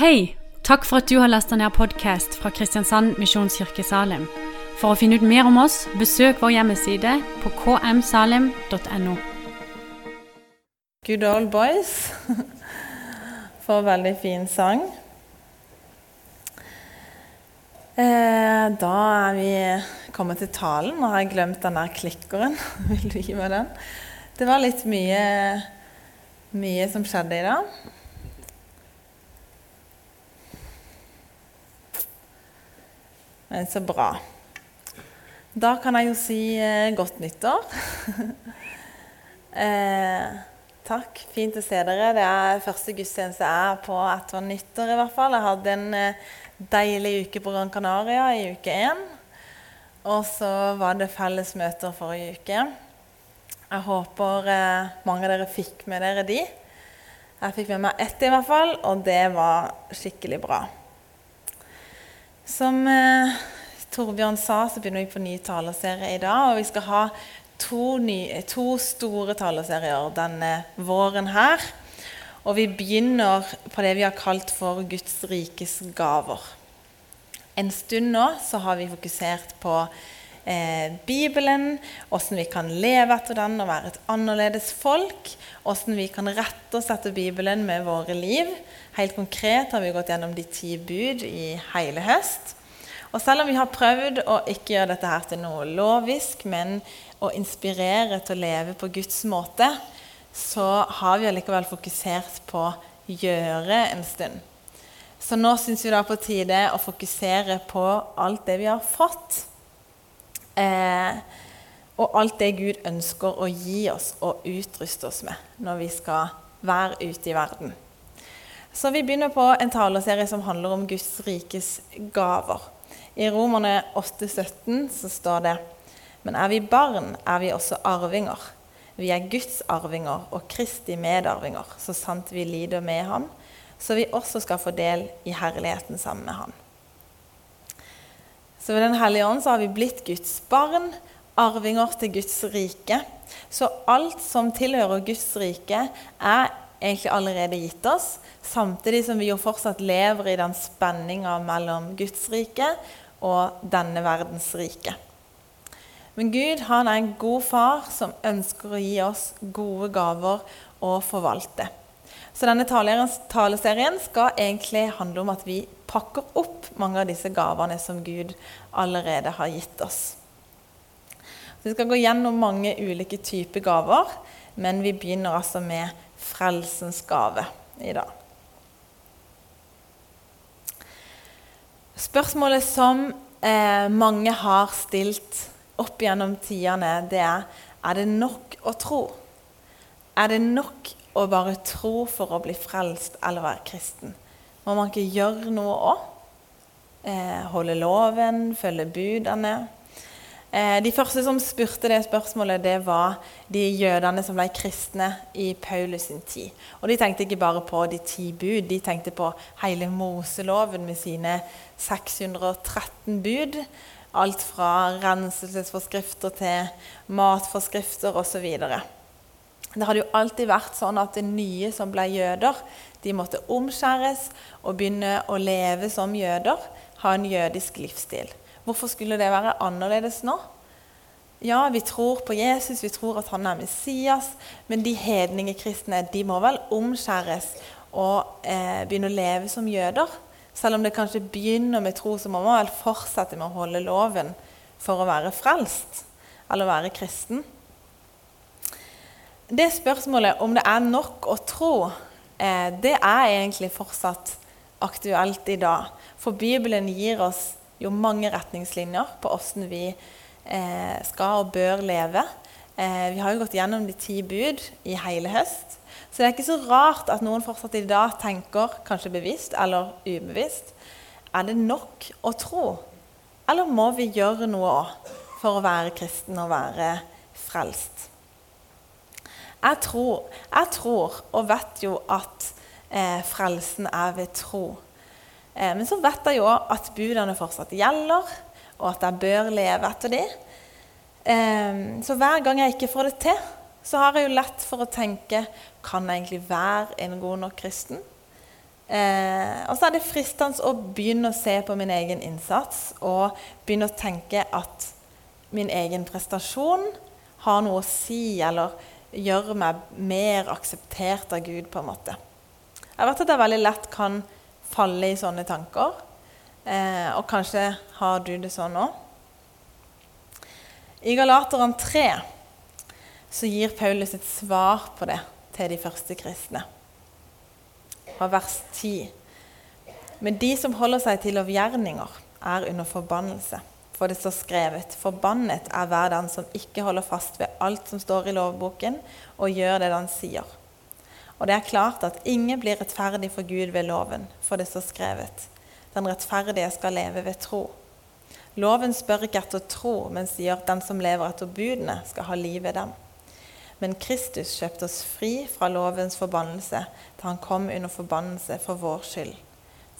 Hei! Takk for at du har lasta ned podkast fra Kristiansand Misjonskirke Salim. For å finne ut mer om oss, besøk vår hjemmeside på kmsalim.no. Good Old Boys for veldig fin sang. Eh, da er vi kommet til talen. Nå har jeg glemt den der klikkeren. Vil du gi meg den? Det var litt mye, mye som skjedde i dag. Men så bra. Da kan jeg jo si eh, godt nyttår. eh, takk. Fint å se dere. Det er første gudstjeneste jeg er på etter nyttår. i hvert fall. Jeg hadde en eh, deilig uke på Gran Canaria i uke én. Og så var det felles møter forrige uke. Jeg håper eh, mange av dere fikk med dere de. Jeg fikk med meg ett i hvert fall, og det var skikkelig bra. Som eh, Torbjørn sa, så begynner vi på ny taleserie i dag. Og vi skal ha to, nye, to store taleserier denne våren her. Og vi begynner på det vi har kalt for Guds rikes gaver. En stund nå så har vi fokusert på eh, Bibelen, hvordan vi kan leve etter den og være et annerledes folk. Hvordan vi kan rette oss etter Bibelen med våre liv. Helt konkret har vi gått gjennom de ti bud i hele høst. Og selv om vi har prøvd å ikke gjøre dette her til noe lovisk, men å inspirere til å leve på Guds måte, så har vi allikevel fokusert på gjøre en stund. Så nå syns vi det er på tide å fokusere på alt det vi har fått. Eh, og alt det Gud ønsker å gi oss og utruste oss med når vi skal være ute i verden. Så vi begynner på en taleserie som handler om Guds rikes gaver. I Romerne 8,17 så står det Men er vi barn, er vi også arvinger. Vi er Guds arvinger og Kristi medarvinger, så sant vi lider med ham, så vi også skal få del i herligheten sammen med ham. Så ved Den hellige ånd har vi blitt Guds barn, arvinger til Guds rike. Så alt som tilhører Guds rike, er egentlig allerede gitt oss, samtidig som vi jo fortsatt lever i den spenninga mellom Guds rike og denne verdens rike. Men Gud han er en god far som ønsker å gi oss gode gaver å forvalte. Så denne taleserien skal egentlig handle om at vi pakker opp mange av disse gavene som Gud allerede har gitt oss. Så vi skal gå gjennom mange ulike typer gaver, men vi begynner altså med frelsens gave i dag. Spørsmålet som eh, mange har stilt opp gjennom tidene, det er er det nok å tro. Er det nok å bare tro for å bli frelst eller være kristen? Må man ikke gjøre noe òg? Eh, holde loven, følge budene? Eh, de første som spurte det spørsmålet, det var de jødene som ble kristne i Paulus sin tid. Og De tenkte ikke bare på de ti bud, de tenkte på hele Moseloven med sine 613 bud. Alt fra renselsesforskrifter til matforskrifter osv. Det hadde jo alltid vært sånn at det nye som ble jøder, de måtte omskjæres og begynne å leve som jøder, ha en jødisk livsstil. Hvorfor skulle det være annerledes nå? Ja, vi tror på Jesus, vi tror at han er Messias, men de hedningekristne de må vel omskjæres og eh, begynne å leve som jøder? Selv om det kanskje begynner med tro, så må man vel fortsette med å holde loven for å være frelst eller være kristen. Det spørsmålet om det er nok å tro, det er egentlig fortsatt aktuelt i dag. For Bibelen gir oss jo mange retningslinjer på hvordan vi eh, skal og bør leve. Eh, vi har jo gått gjennom de ti bud i hele høst. Så det er ikke så rart at noen fortsatt i dag tenker, kanskje bevisst eller ubevisst, er det nok å tro? Eller må vi gjøre noe òg for å være kristen og være frelst? Jeg tror, jeg tror og vet jo at eh, frelsen er ved tro. Eh, men så vet jeg jo at budene fortsatt gjelder, og at jeg bør leve etter dem. Eh, så hver gang jeg ikke får det til, så har jeg jo lett for å tenke Kan jeg egentlig være en god nok kristen? Eh, og så er det fristende å begynne å se på min egen innsats og begynne å tenke at min egen prestasjon har noe å si, eller gjør meg mer akseptert av Gud, på en måte. Jeg vet at jeg veldig lett kan falle i sånne tanker. Eh, og kanskje har du det sånn òg. I Galateren 3 så gir Paulus et svar på det til de første kristne. Fra vers 10. Men de som holder seg til lovgjerninger, er under forbannelse. For det står skrevet:" Forbannet er hver den som ikke holder fast ved alt som står i lovboken, og gjør det den sier. Og det er klart at ingen blir rettferdig for Gud ved loven, for det står skrevet:" Den rettferdige skal leve ved tro. Loven spør ikke etter tro, men sier at den som lever etter budene, skal ha liv ved dem. Men Kristus kjøpte oss fri fra lovens forbannelse da han kom under forbannelse for vår skyld.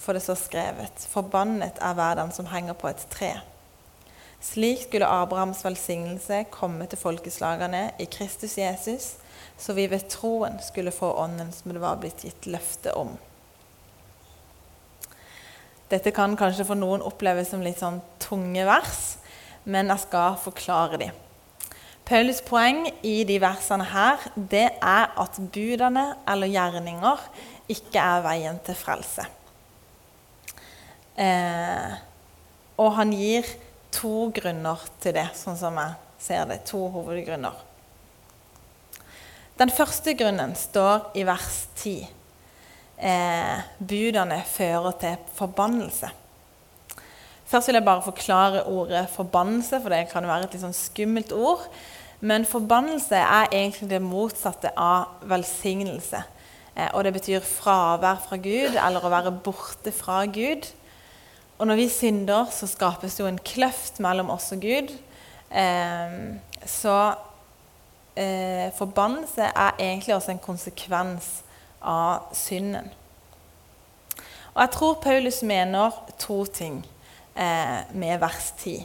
For det står skrevet:" Forbannet er hver den som henger på et tre. Slik skulle Abrahams velsignelse komme til folkeslagene i Kristus Jesus, så vi ved troen skulle få ånden som det var blitt gitt løfte om. Dette kan kanskje for noen oppleves som litt sånn tunge vers, men jeg skal forklare dem. Paulus' poeng i de versene her, det er at budene eller gjerninger ikke er veien til frelse. Eh, og han gir to grunner til det, sånn som jeg ser det. To hovedgrunner. Den første grunnen står i vers 10 eh, budene fører til forbannelse. Først vil jeg bare forklare ordet 'forbannelse', for det kan være et litt sånn skummelt ord. Men forbannelse er egentlig det motsatte av velsignelse. Eh, og det betyr fravær fra Gud, eller å være borte fra Gud. Og når vi synder, så skapes det jo en kløft mellom oss og Gud. Eh, så eh, forbannelse er egentlig også en konsekvens av synden. Og Jeg tror Paulus mener to ting eh, med vers 10.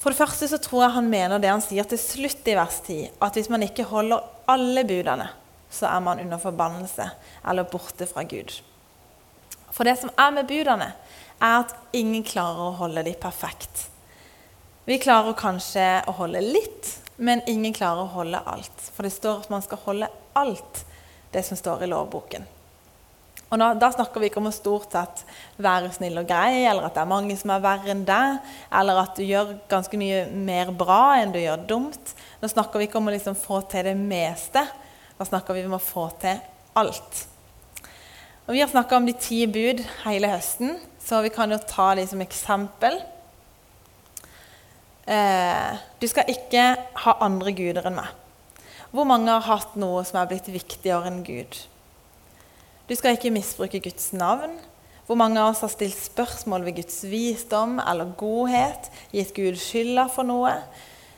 For det første så tror jeg han mener det han sier til slutt i vers 10, at hvis man ikke holder alle budene, så er man under forbannelse eller borte fra Gud. For det som er med budene, er at ingen klarer å holde dem perfekt. Vi klarer kanskje å holde litt, men ingen klarer å holde alt. For det står at man skal holde alt det som står i lovboken. Og da, Da snakker vi ikke om å stort sett være snill og grei, eller at det er mange som er verre enn deg, eller at du gjør ganske mye mer bra enn du gjør dumt. Nå snakker vi ikke om å liksom få til det meste. Da snakker vi om å få til alt. Og Vi har snakka om de ti bud hele høsten, så vi kan jo ta de som eksempel. Eh, du skal ikke ha andre guder enn meg. Hvor mange har hatt noe som er blitt viktigere enn Gud? Du skal ikke misbruke Guds navn. Hvor mange av oss har stilt spørsmål ved Guds visdom eller godhet, gitt Gud skylda for noe,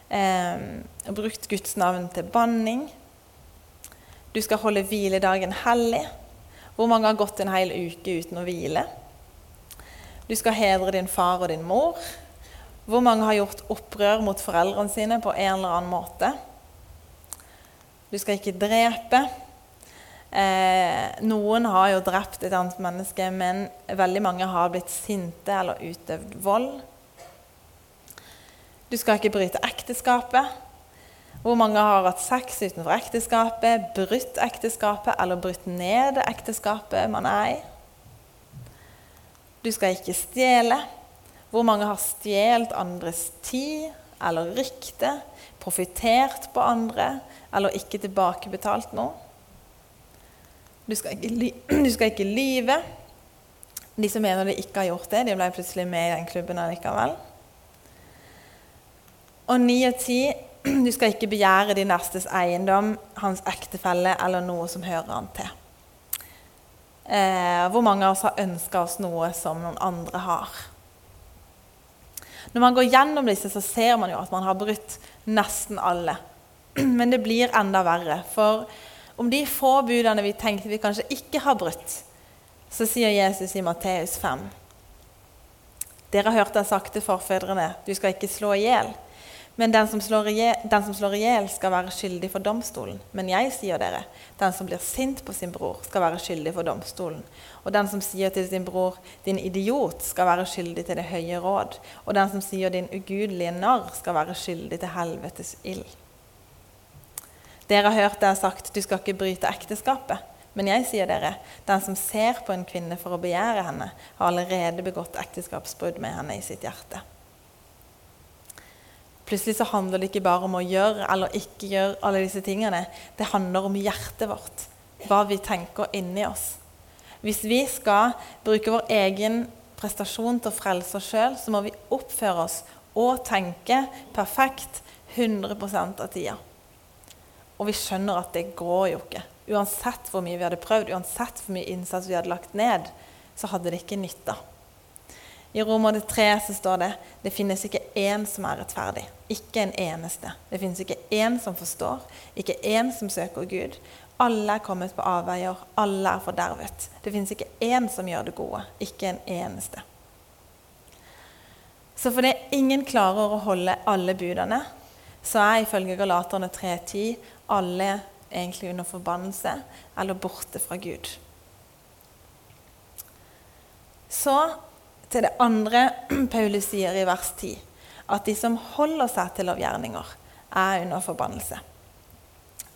eh, brukt Guds navn til banning? Du skal holde hviledagen hellig. Hvor mange har gått en hel uke uten å hvile? Du skal hedre din far og din mor. Hvor mange har gjort opprør mot foreldrene sine på en eller annen måte? Du skal ikke drepe. Eh, noen har jo drept et annet menneske, men veldig mange har blitt sinte eller utøvd vold. Du skal ikke bryte ekteskapet. Hvor mange har hatt sex utenfor ekteskapet, brutt ekteskapet eller brutt ned ekteskapet man er i? Du skal ikke stjele. Hvor mange har stjålet andres tid eller rykte, profittert på andre eller ikke tilbakebetalt noe. Du skal ikke, du skal ikke lyve. De som mener de ikke har gjort det, de ble plutselig med i den klubben allikevel. Og ni og ti du skal ikke begjære din nestes eiendom, hans ektefelle eller noe som hører han til. Eh, hvor mange av oss har ønska oss noe som noen andre har? Når man går gjennom disse, så ser man jo at man har brutt nesten alle. Men det blir enda verre. For om de få budene vi tenkte vi kanskje ikke har brutt, så sier Jesus i Matteus 5.: Dere har hørt jeg sagt til forfedrene, du skal ikke slå i hjel. Men den som slår i hjel, skal være skyldig for domstolen. Men jeg sier dere, den som blir sint på sin bror, skal være skyldig for domstolen. Og den som sier til sin bror, 'din idiot', skal være skyldig til det høye råd. Og den som sier 'din ugudelige narr', skal være skyldig til helvetes ild. Dere har hørt det er sagt, 'du skal ikke bryte ekteskapet'. Men jeg sier dere, den som ser på en kvinne for å begjære henne, har allerede begått ekteskapsbrudd med henne i sitt hjerte. Plutselig så handler det ikke bare om å gjøre eller ikke gjøre alle disse tingene. Det handler om hjertet vårt, hva vi tenker inni oss. Hvis vi skal bruke vår egen prestasjon til å frelse oss sjøl, så må vi oppføre oss og tenke perfekt 100 av tida. Og vi skjønner at det går jo ikke. Uansett hvor mye vi hadde prøvd, uansett hvor mye innsats vi hadde lagt ned, så hadde det ikke nytta. I Romerne 3 så står det det finnes ikke én som er rettferdig. Ikke en eneste. Det finnes ikke én som forstår, ikke én som søker Gud. Alle er kommet på avveier, alle er fordervet. Det finnes ikke én som gjør det gode. Ikke en eneste. Så fordi ingen klarer å holde alle budene, så er ifølge Galaterne 3.10 alle egentlig under forbannelse eller borte fra Gud. Så til det andre Paulus sier i vers 10, at de som holder seg til lovgjerninger, er under forbannelse.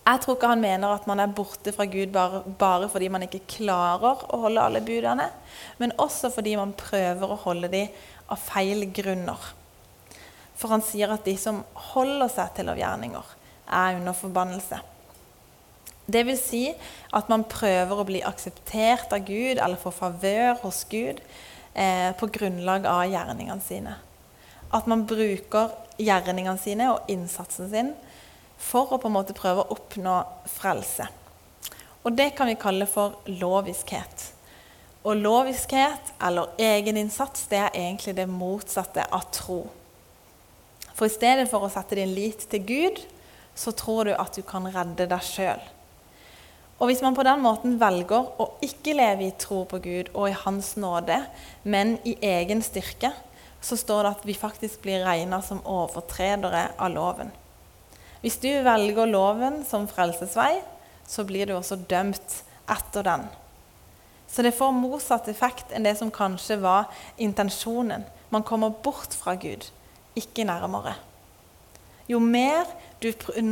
Jeg tror ikke han mener at man er borte fra Gud bare, bare, fordi man ikke klarer å holde alle budene, men også fordi man prøver å holde dem av feil grunner. For han sier at de som holder seg til lovgjerninger, er under forbannelse. Det vil si at man prøver å bli akseptert av Gud eller få favør hos Gud eh, på grunnlag av gjerningene sine. At man bruker gjerningene sine og innsatsen sin for å på en måte prøve å oppnå frelse. Og Det kan vi kalle for loviskhet. Og loviskhet, eller egeninnsats, det er egentlig det motsatte av tro. For i stedet for å sette din lit til Gud, så tror du at du kan redde deg sjøl. Og hvis man på den måten velger å ikke leve i tro på Gud og i Hans nåde, men i egen styrke, så står det at vi faktisk blir regna som overtredere av loven. Hvis du velger loven som frelsesvei, så blir du også dømt etter den. Så det får motsatt effekt enn det som kanskje var intensjonen. Man kommer bort fra Gud, ikke nærmere. Jo mer du,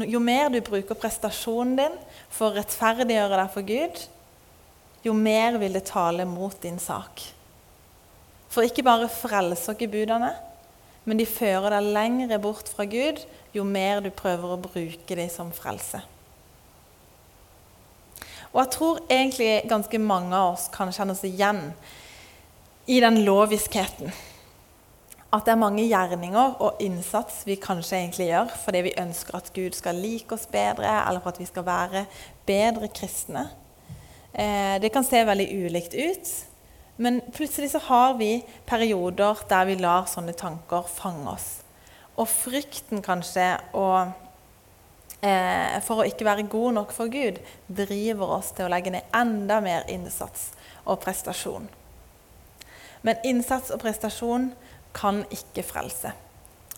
jo mer du bruker prestasjonen din for å rettferdiggjøre deg for Gud, jo mer vil det tale mot din sak. For ikke bare frelser ikke budene, men de fører deg lengre bort fra Gud jo mer du prøver å bruke dem som frelse. Og jeg tror egentlig ganske mange av oss kan kjenne oss igjen i den loviskheten at det er mange gjerninger og innsats vi kanskje egentlig gjør fordi vi ønsker at Gud skal like oss bedre, eller for at vi skal være bedre kristne. Eh, det kan se veldig ulikt ut, men plutselig så har vi perioder der vi lar sånne tanker fange oss. Og frykten kanskje og, eh, for å ikke være god nok for Gud driver oss til å legge ned enda mer innsats og prestasjon. Men innsats og prestasjon kan ikke frelse.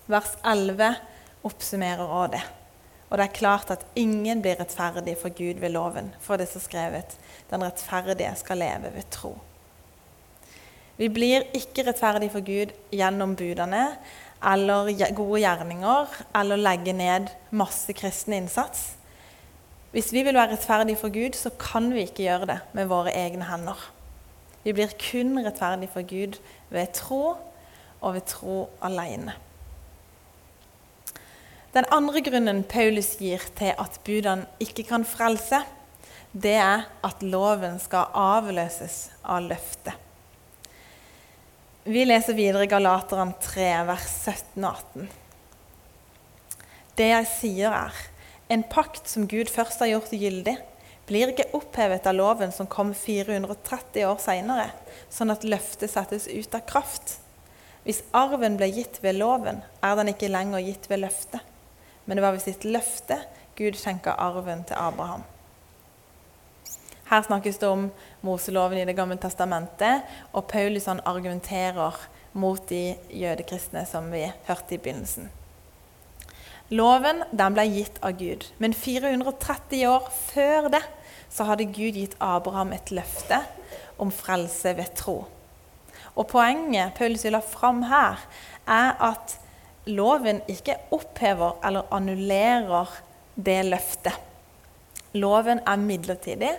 Vers 11 oppsummerer også det. Og det er klart at ingen blir rettferdig for Gud ved loven, for det som skrevet, den rettferdige skal leve ved tro. Vi blir ikke rettferdige for Gud gjennom budene eller gode gjerninger eller legge ned masse kristen innsats. Hvis vi vil være rettferdige for Gud, så kan vi ikke gjøre det med våre egne hender. Vi blir kun rettferdige for Gud ved tro og ved tro alene. Den andre grunnen Paulus gir til at budene ikke kan frelse, det er at loven skal avløses av løftet. Vi leser videre Galateren 3, vers 17 og 18. Det jeg sier, er en pakt som Gud først har gjort gyldig, blir ikke opphevet av loven som kom 430 år seinere, sånn at løftet settes ut av kraft. Hvis arven ble gitt ved loven, er den ikke lenger gitt ved løftet. Men det var ved sitt løfte Gud skjenka arven til Abraham. Her snakkes det om Moseloven i Det gamle testamentet, og Paulus han argumenterer mot de jødekristne som vi hørte i begynnelsen. Loven den ble gitt av Gud, men 430 år før det så hadde Gud gitt Abraham et løfte om frelse ved tro. Og Poenget Paulus vil ha fram her, er at loven ikke opphever eller annullerer det løftet. Loven er midlertidig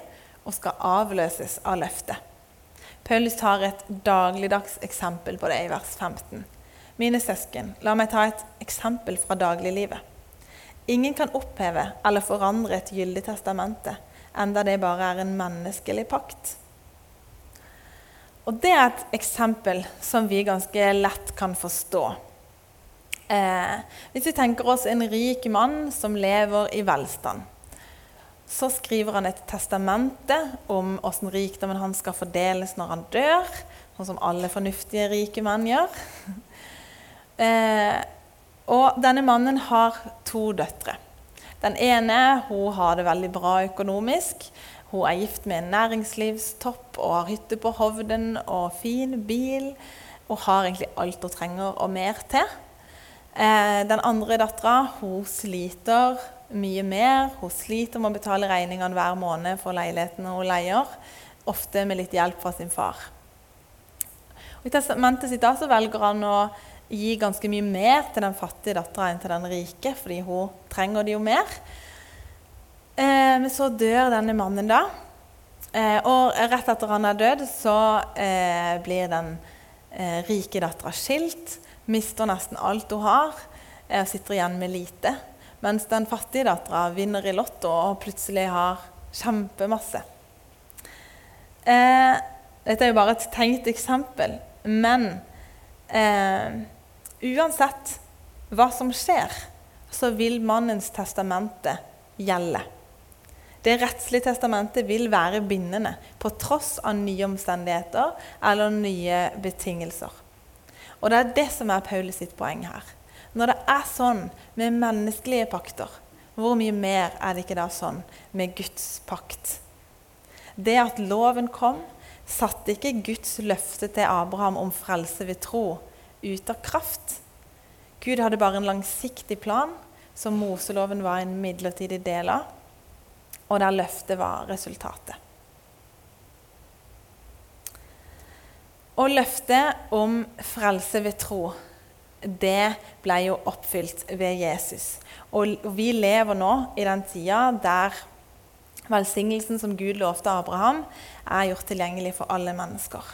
og skal avløses av løftet. Paulus tar et dagligdags eksempel på det i vers 15. Mine søsken, la meg ta et eksempel fra dagliglivet. Ingen kan oppheve eller forandre et gyldig testamente, enda det bare er en menneskelig pakt. Og Det er et eksempel som vi ganske lett kan forstå. Eh, hvis vi tenker oss en rik mann som lever i velstand, så skriver han et testamente om hvordan rikdommen hans skal fordeles når han dør, sånn som alle fornuftige rike menn gjør. Eh, og denne mannen har to døtre. Den ene hun har det veldig bra økonomisk. Hun er gift med en næringslivstopp og har hytte på Hovden og fin bil. Og har egentlig alt hun trenger og mer til. Eh, den andre dattera sliter mye mer. Hun sliter med å betale regningene hver måned for leiligheten hun leier. Ofte med litt hjelp fra sin far. Og I testamentet sitt da så velger han å gi ganske mye mer til den fattige dattera enn til den rike, fordi hun trenger det jo mer. Eh, men så dør denne mannen da. Eh, og rett etter han er død, så eh, blir den rike dattera skilt. Mister nesten alt hun har, og sitter igjen med lite. Mens den fattige dattera vinner i Lotto og plutselig har kjempemasse. Dette er jo bare et tenkt eksempel, men Uansett hva som skjer, så vil mannens testamente gjelde. Det rettslige testamentet vil være bindende på tross av nye omstendigheter eller nye betingelser. Og Det er det som er Paulus sitt poeng her. Når det er sånn med menneskelige pakter, hvor mye mer er det ikke da sånn med Guds pakt? Det at loven kom, satte ikke Guds løfte til Abraham om frelse ved tro ut av kraft. Gud hadde bare en langsiktig plan som Moseloven var en midlertidig del av, og der løftet var resultatet. Og løftet om frelse ved tro, det ble jo oppfylt ved Jesus. Og vi lever nå i den tida der velsignelsen som Gud lovte Abraham, er gjort tilgjengelig for alle mennesker.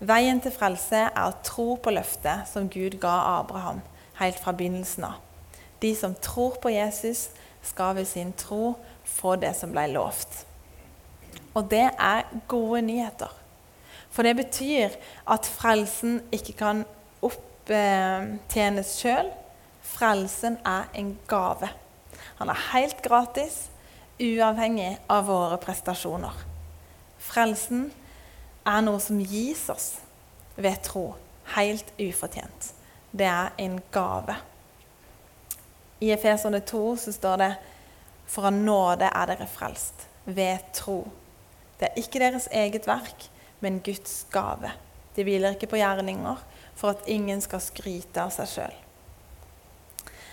Veien til frelse er å tro på løftet som Gud ga Abraham helt fra begynnelsen av. De som tror på Jesus, skal ved sin tro få det som ble lovt. Og det er gode nyheter. For det betyr at frelsen ikke kan opptjenes sjøl. Frelsen er en gave. Han er helt gratis, uavhengig av våre prestasjoner. Frelsen er noe som gis oss ved tro, helt ufortjent. Det er en gave. I Efeserne 2 så står det For av nåde er dere frelst, ved tro. Det er ikke deres eget verk, men Guds gave. De hviler ikke på gjerninger, for at ingen skal skryte av seg sjøl.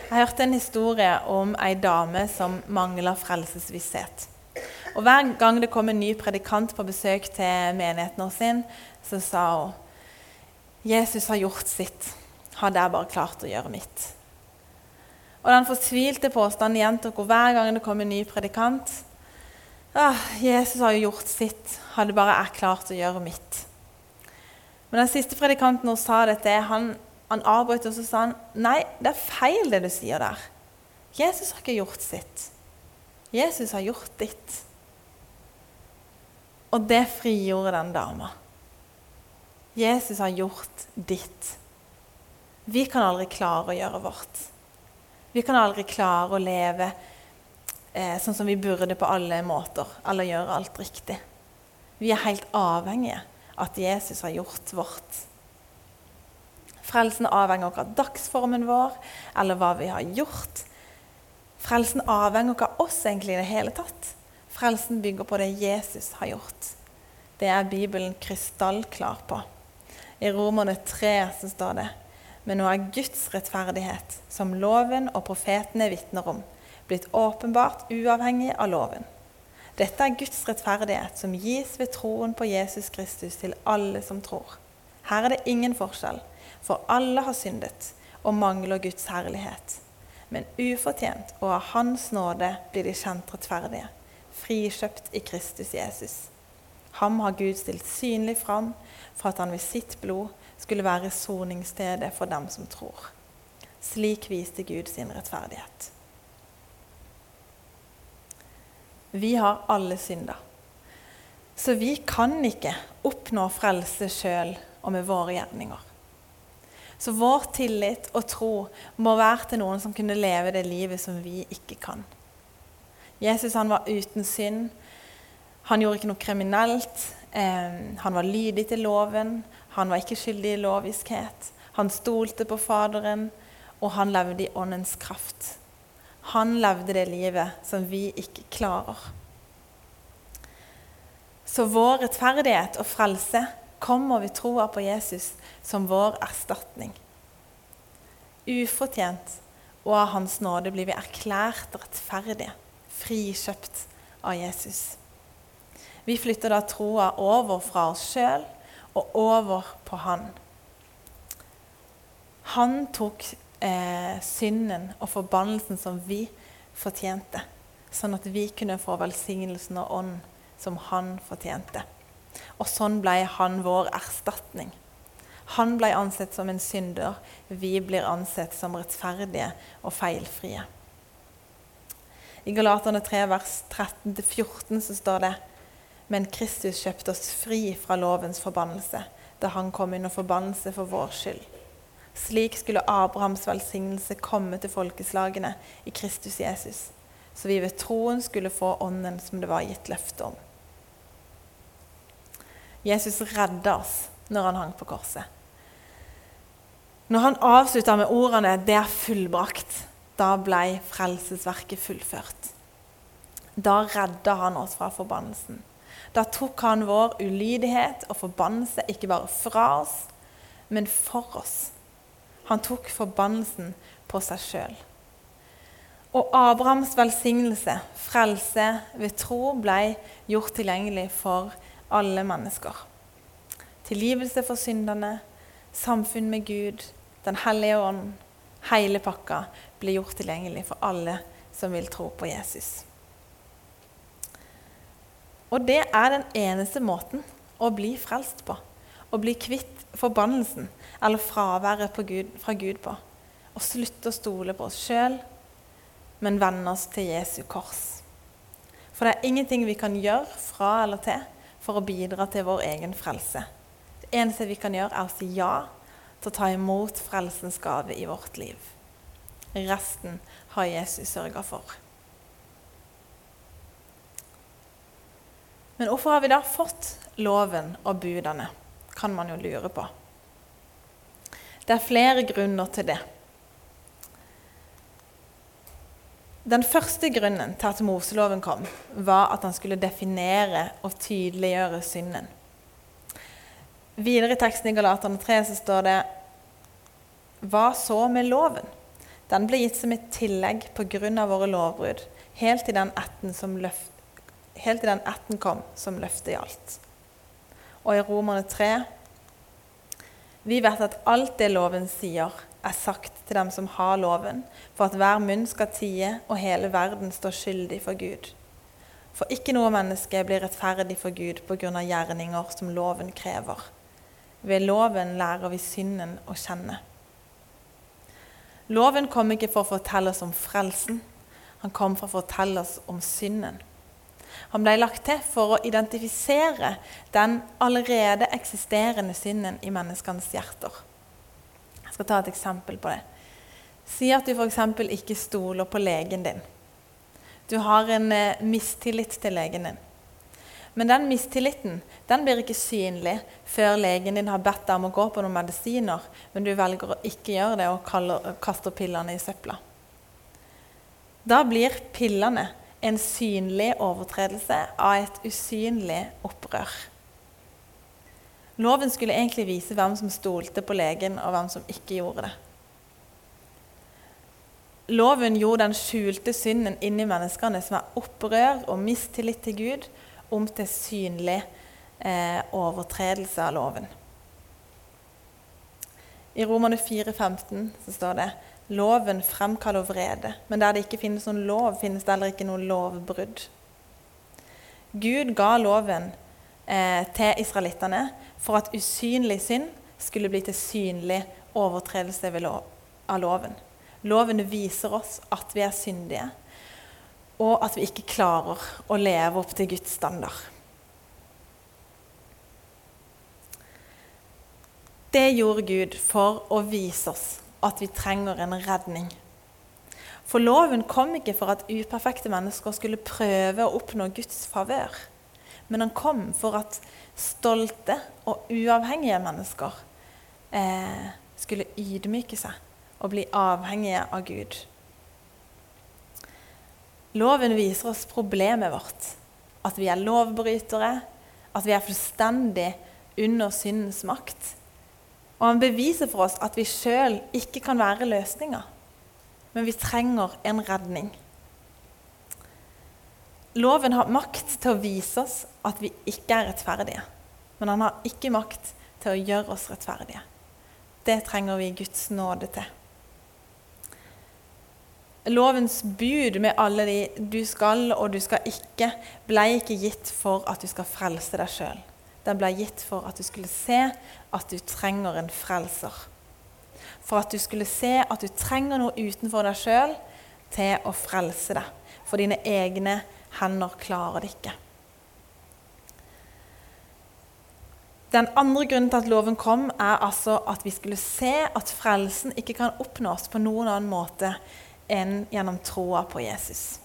Jeg hørte en historie om ei dame som mangla frelsesvisshet. Og Hver gang det kom en ny predikant på besøk til menigheten sin, så sa hun Jesus har gjort sitt. Hadde jeg bare klart å gjøre mitt. Og Den fortvilte påstanden gjentok hun hver gang det kom en ny predikant. Ah, Jesus har jo gjort sitt. Hadde bare jeg klart å gjøre mitt. Men den siste predikanten hun sa dette, han, han avbrøt og så sa han, nei, det er feil det du sier der. Jesus har ikke gjort sitt. Jesus har gjort ditt. Og det frigjorde den dama. Jesus har gjort ditt. Vi kan aldri klare å gjøre vårt. Vi kan aldri klare å leve eh, sånn som vi burde på alle måter, eller gjøre alt riktig. Vi er helt avhengige av at Jesus har gjort vårt. Frelsen avhenger av dagsformen vår eller hva vi har gjort. Frelsen avhenger av oss egentlig i det hele tatt. Frelsen bygger på det Jesus har gjort. Det er Bibelen krystallklar på. I Romerne 3 så står det Men nå er Guds rettferdighet, som loven og profetene vitner om, blitt åpenbart uavhengig av loven. Dette er Guds rettferdighet, som gis ved troen på Jesus Kristus til alle som tror. Her er det ingen forskjell, for alle har syndet og mangler Guds herlighet. Men ufortjent og av Hans nåde blir de kjent rettferdige, frikjøpt i Kristus Jesus. Ham har Gud stilt synlig fram for at han ved sitt blod skulle være soningsstedet for dem som tror. Slik viste Gud sin rettferdighet. Vi har alle synder. Så vi kan ikke oppnå frelse sjøl og med våre gjerninger. Så vår tillit og tro må være til noen som kunne leve det livet som vi ikke kan. Jesus han var uten synd. Han gjorde ikke noe kriminelt. Han var lydig til loven. Han var ikke skyldig i loviskhet. Han stolte på Faderen, og han levde i Åndens kraft. Han levde det livet som vi ikke klarer. Så vår rettferdighet og frelse kommer ved troa på Jesus som vår erstatning. Ufortjent og av Hans nåde blir vi erklært rettferdige, frikjøpt av Jesus. Vi flytter da troa over fra oss sjøl og over på Han. Han tok eh, synden og forbannelsen som vi fortjente, sånn at vi kunne få velsignelsen og ånd som han fortjente. Og sånn ble han vår erstatning. Han ble ansett som en synder. Vi blir ansett som rettferdige og feilfrie. I Galaterne 3, vers 13-14 så står det Men Kristus kjøpte oss fri fra lovens forbannelse da han kom under forbannelse for vår skyld. Slik skulle Abrahams velsignelse komme til folkeslagene i Kristus Jesus, så vi ved troen skulle få ånden som det var gitt løfte om. Jesus redda oss når han hang på korset. Når han avslutta med ordene 'Det er fullbrakt', da ble frelsesverket fullført. Da redda han oss fra forbannelsen. Da tok han vår ulydighet og forbannelse ikke bare fra oss, men for oss. Han tok forbannelsen på seg sjøl. Og Abrahams velsignelse, frelse ved tro, ble gjort tilgjengelig for alle mennesker. Tilgivelse for synderne, samfunn med Gud, Den hellige ånd, hele pakka blir gjort tilgjengelig for alle som vil tro på Jesus. Og det er den eneste måten å bli frelst på. Å bli kvitt forbannelsen eller fraværet Gud, fra Gud på. Og slutte å stole på oss sjøl, men vende oss til Jesu kors. For det er ingenting vi kan gjøre fra eller til for å bidra til vår egen frelse. Det eneste vi kan gjøre, er å si ja til å ta imot frelsens gave i vårt liv. Resten har Jesus sørga for. Men hvorfor har vi da fått loven og budene, kan man jo lure på. Det er flere grunner til det. Den første grunnen til at Moseloven kom, var at han skulle definere og tydeliggjøre synden. Videre i teksten i Galaterne 3 så står det Hva så med loven? Den ble gitt som et tillegg pga. våre lovbrudd, helt til den etten, som løft, helt til den etten kom som løftet gjaldt. Og i Romerne 3 Vi vet at alt det loven sier, er sagt til dem som har loven, for at hver munn skal tie og hele verden står skyldig for Gud. For ikke noe menneske blir rettferdig for Gud pga. gjerninger som loven krever. Ved loven lærer vi synden å kjenne. Loven kom ikke for å fortelle oss om frelsen, han kom for å fortelle oss om synden. Han ble lagt til for å identifisere den allerede eksisterende synden i menneskenes hjerter Jeg skal ta et eksempel på det. Si at du f.eks. ikke stoler på legen din. Du har en eh, mistillit til legen din. Men den mistilliten den blir ikke synlig før legen din har bedt deg om å gå på noen medisiner, men du velger å ikke gjøre det og kaller, kaster pillene i søpla. Da blir pillene en synlig overtredelse av et usynlig opprør. Loven skulle egentlig vise hvem som stolte på legen, og hvem som ikke gjorde det. Loven gjorde den skjulte synden inni menneskene, som er opprør og mistillit til Gud, om til synlig eh, overtredelse av loven. I Romane 4,15 så står det loven fremkaller vrede, men der det ikke finnes noen lov, finnes det heller ikke noe lovbrudd. Gud ga loven eh, til israelittene for at usynlig synd skulle bli til synlig overtredelse lov, av loven. Loven viser oss at vi er syndige, og at vi ikke klarer å leve opp til Guds standard. Det gjorde Gud for å vise oss at vi trenger en redning. For loven kom ikke for at uperfekte mennesker skulle prøve å oppnå Guds favør. Men han kom for at stolte og uavhengige mennesker eh, skulle ydmyke seg og bli avhengige av Gud. Loven viser oss problemet vårt. At vi er lovbrytere, at vi er fullstendig under syndens makt. Og han beviser for oss at vi sjøl ikke kan være løsninga, men vi trenger en redning. Loven har makt til å vise oss at vi ikke er rettferdige, men han har ikke makt til å gjøre oss rettferdige. Det trenger vi Guds nåde til. Lovens bud med alle de 'du skal' og 'du skal ikke' ble ikke gitt for at du skal frelse deg sjøl. Den ble gitt for at du skulle se at du trenger en frelser. For at du skulle se at du trenger noe utenfor deg sjøl til å frelse deg. For dine egne hender klarer det ikke. Den andre grunnen til at loven kom, er altså at vi skulle se at frelsen ikke kan oppnås på noen annen måte enn gjennom troa på Jesus.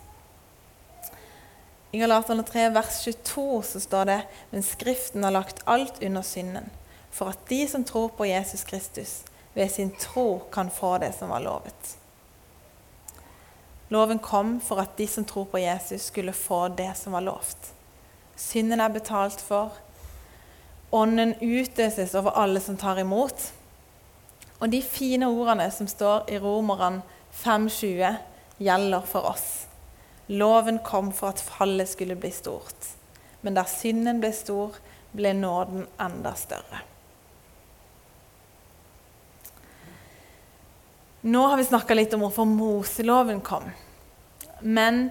I Galaterne 3, vers 22 så står det men Skriften har lagt alt under synden, for at de som tror på Jesus Kristus, ved sin tro kan få det som var lovet. Loven kom for at de som tror på Jesus, skulle få det som var lovt. Synden er betalt for. Ånden utøses over alle som tar imot. Og de fine ordene som står i Romerne 5,20, gjelder for oss. Loven kom for at fallet skulle bli stort. Men da synden ble stor, ble nåden enda større. Nå har vi snakka litt om hvorfor Moseloven kom. Men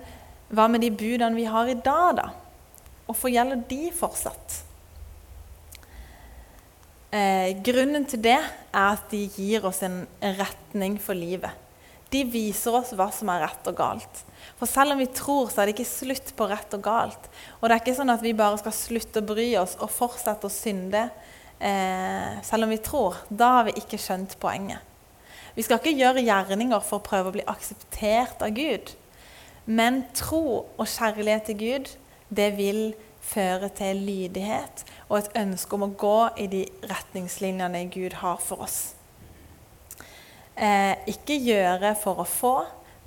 hva med de budene vi har i dag, da? Hvorfor gjelder de fortsatt? Eh, grunnen til det er at de gir oss en retning for livet. De viser oss hva som er rett og galt. For selv om vi tror, så er det ikke slutt på rett og galt. Og det er ikke sånn at vi bare skal slutte å bry oss og fortsette å synde eh, selv om vi tror. Da har vi ikke skjønt poenget. Vi skal ikke gjøre gjerninger for å prøve å bli akseptert av Gud. Men tro og kjærlighet til Gud, det vil føre til lydighet og et ønske om å gå i de retningslinjene Gud har for oss. Eh, ikke gjøre for å få,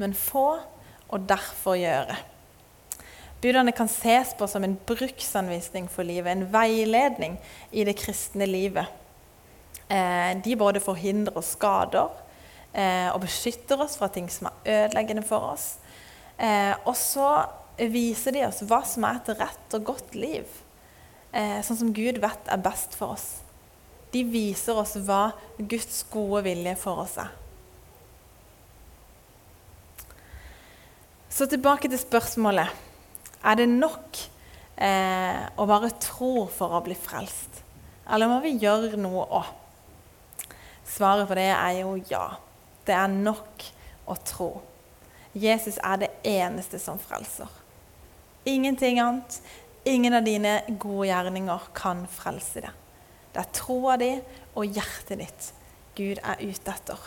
men få og derfor gjøre. Budene kan ses på som en bruksanvisning for livet, en veiledning i det kristne livet. Eh, de både forhindrer skader og beskytter oss fra ting som er ødeleggende for oss. Eh, og så viser de oss hva som er et rett og godt liv, eh, sånn som Gud vet er best for oss. De viser oss hva Guds gode vilje for oss er. Så tilbake til spørsmålet. Er det nok eh, å bare tro for å bli frelst? Eller må vi gjøre noe òg? Svaret på det er jo ja. Det er nok å tro. Jesus er det eneste som frelser. Ingenting annet. Ingen av dine gode gjerninger kan frelse deg. Det er troa di og hjertet ditt Gud er ute etter.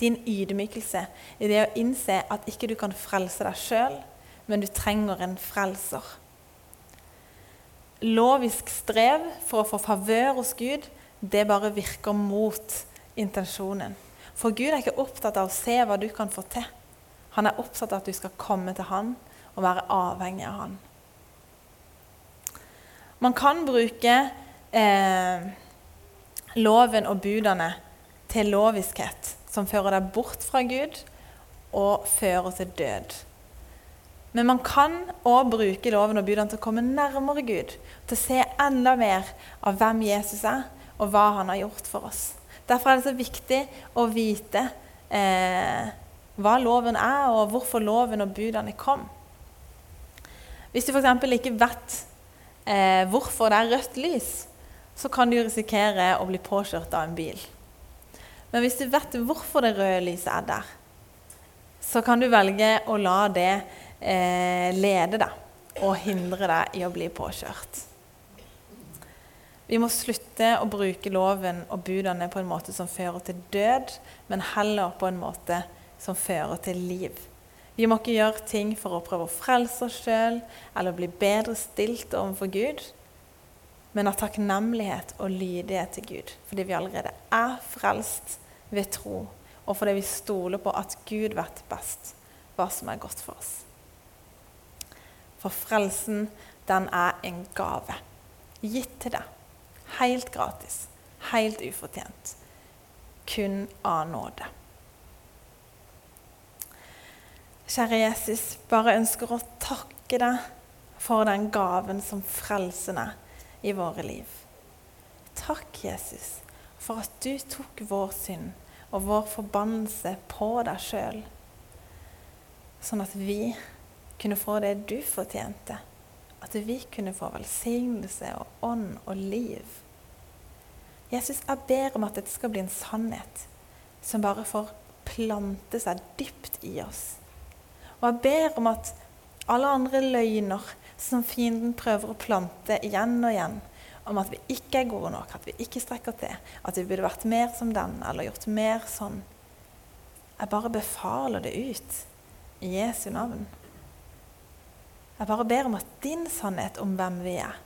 Din ydmykelse i det å innse at ikke du kan frelse deg sjøl, men du trenger en frelser. Lovisk strev for å få favør hos Gud, det bare virker mot intensjonen. For Gud er ikke opptatt av å se hva du kan få til. Han er opptatt av at du skal komme til Han og være avhengig av Han. Man kan bruke eh, loven og budene til loviskhet, som fører deg bort fra Gud og fører til død. Men man kan òg bruke loven og budene til å komme nærmere Gud. Til å se enda mer av hvem Jesus er, og hva han har gjort for oss. Derfor er det så viktig å vite eh, hva loven er, og hvorfor loven og budene kom. Hvis du f.eks. ikke vet eh, hvorfor det er rødt lys, så kan du risikere å bli påkjørt av en bil. Men hvis du vet hvorfor det røde lyset er der, så kan du velge å la det eh, lede deg og hindre deg i å bli påkjørt. Vi må slutte å bruke loven og budene på en måte som fører til død, men heller på en måte som fører til liv. Vi må ikke gjøre ting for å prøve å frelse oss sjøl eller bli bedre stilt overfor Gud, men av takknemlighet og lydighet til Gud, fordi vi allerede er frelst ved tro, og fordi vi stoler på at Gud vet best hva som er godt for oss. For frelsen, den er en gave. Gitt til deg. Helt gratis. Helt ufortjent. Kun av nåde. Kjære Jesus, bare ønsker å takke deg for den gaven som frelsen er i våre liv. Takk, Jesus, for at du tok vår synd og vår forbannelse på deg sjøl, sånn at vi kunne få det du fortjente. At vi kunne få velsignelse og ånd og liv. Jesus, jeg ber om at dette skal bli en sannhet som bare får plante seg dypt i oss. Og jeg ber om at alle andre løgner som fienden prøver å plante igjen og igjen, om at vi ikke er gode nok, at vi ikke strekker til, at vi burde vært mer som den eller gjort mer sånn Jeg bare befaler det ut i Jesu navn. Jeg bare ber om at din sannhet om hvem vi er,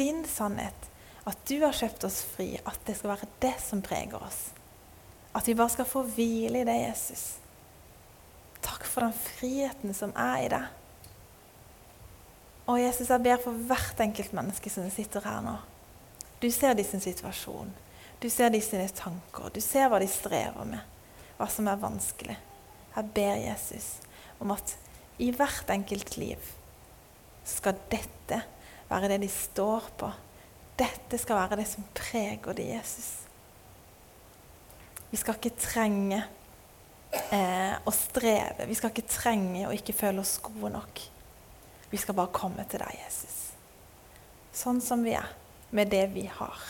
din sannhet, at du har kjøpt oss fri, at det skal være det som preger oss. At vi bare skal få hvile i det, Jesus. Takk for den friheten som er i det. Og Jesus, jeg ber for hvert enkelt menneske som sitter her nå. Du ser de sin situasjon. Du ser de sine tanker. Du ser hva de strever med. Hva som er vanskelig. Jeg ber Jesus om at i hvert enkelt liv skal dette være det de står på. Dette skal være det som preger det Jesus. Vi skal ikke trenge eh, å streve. Vi skal ikke trenge å ikke føle oss gode nok. Vi skal bare komme til deg, Jesus. Sånn som vi er, med det vi har.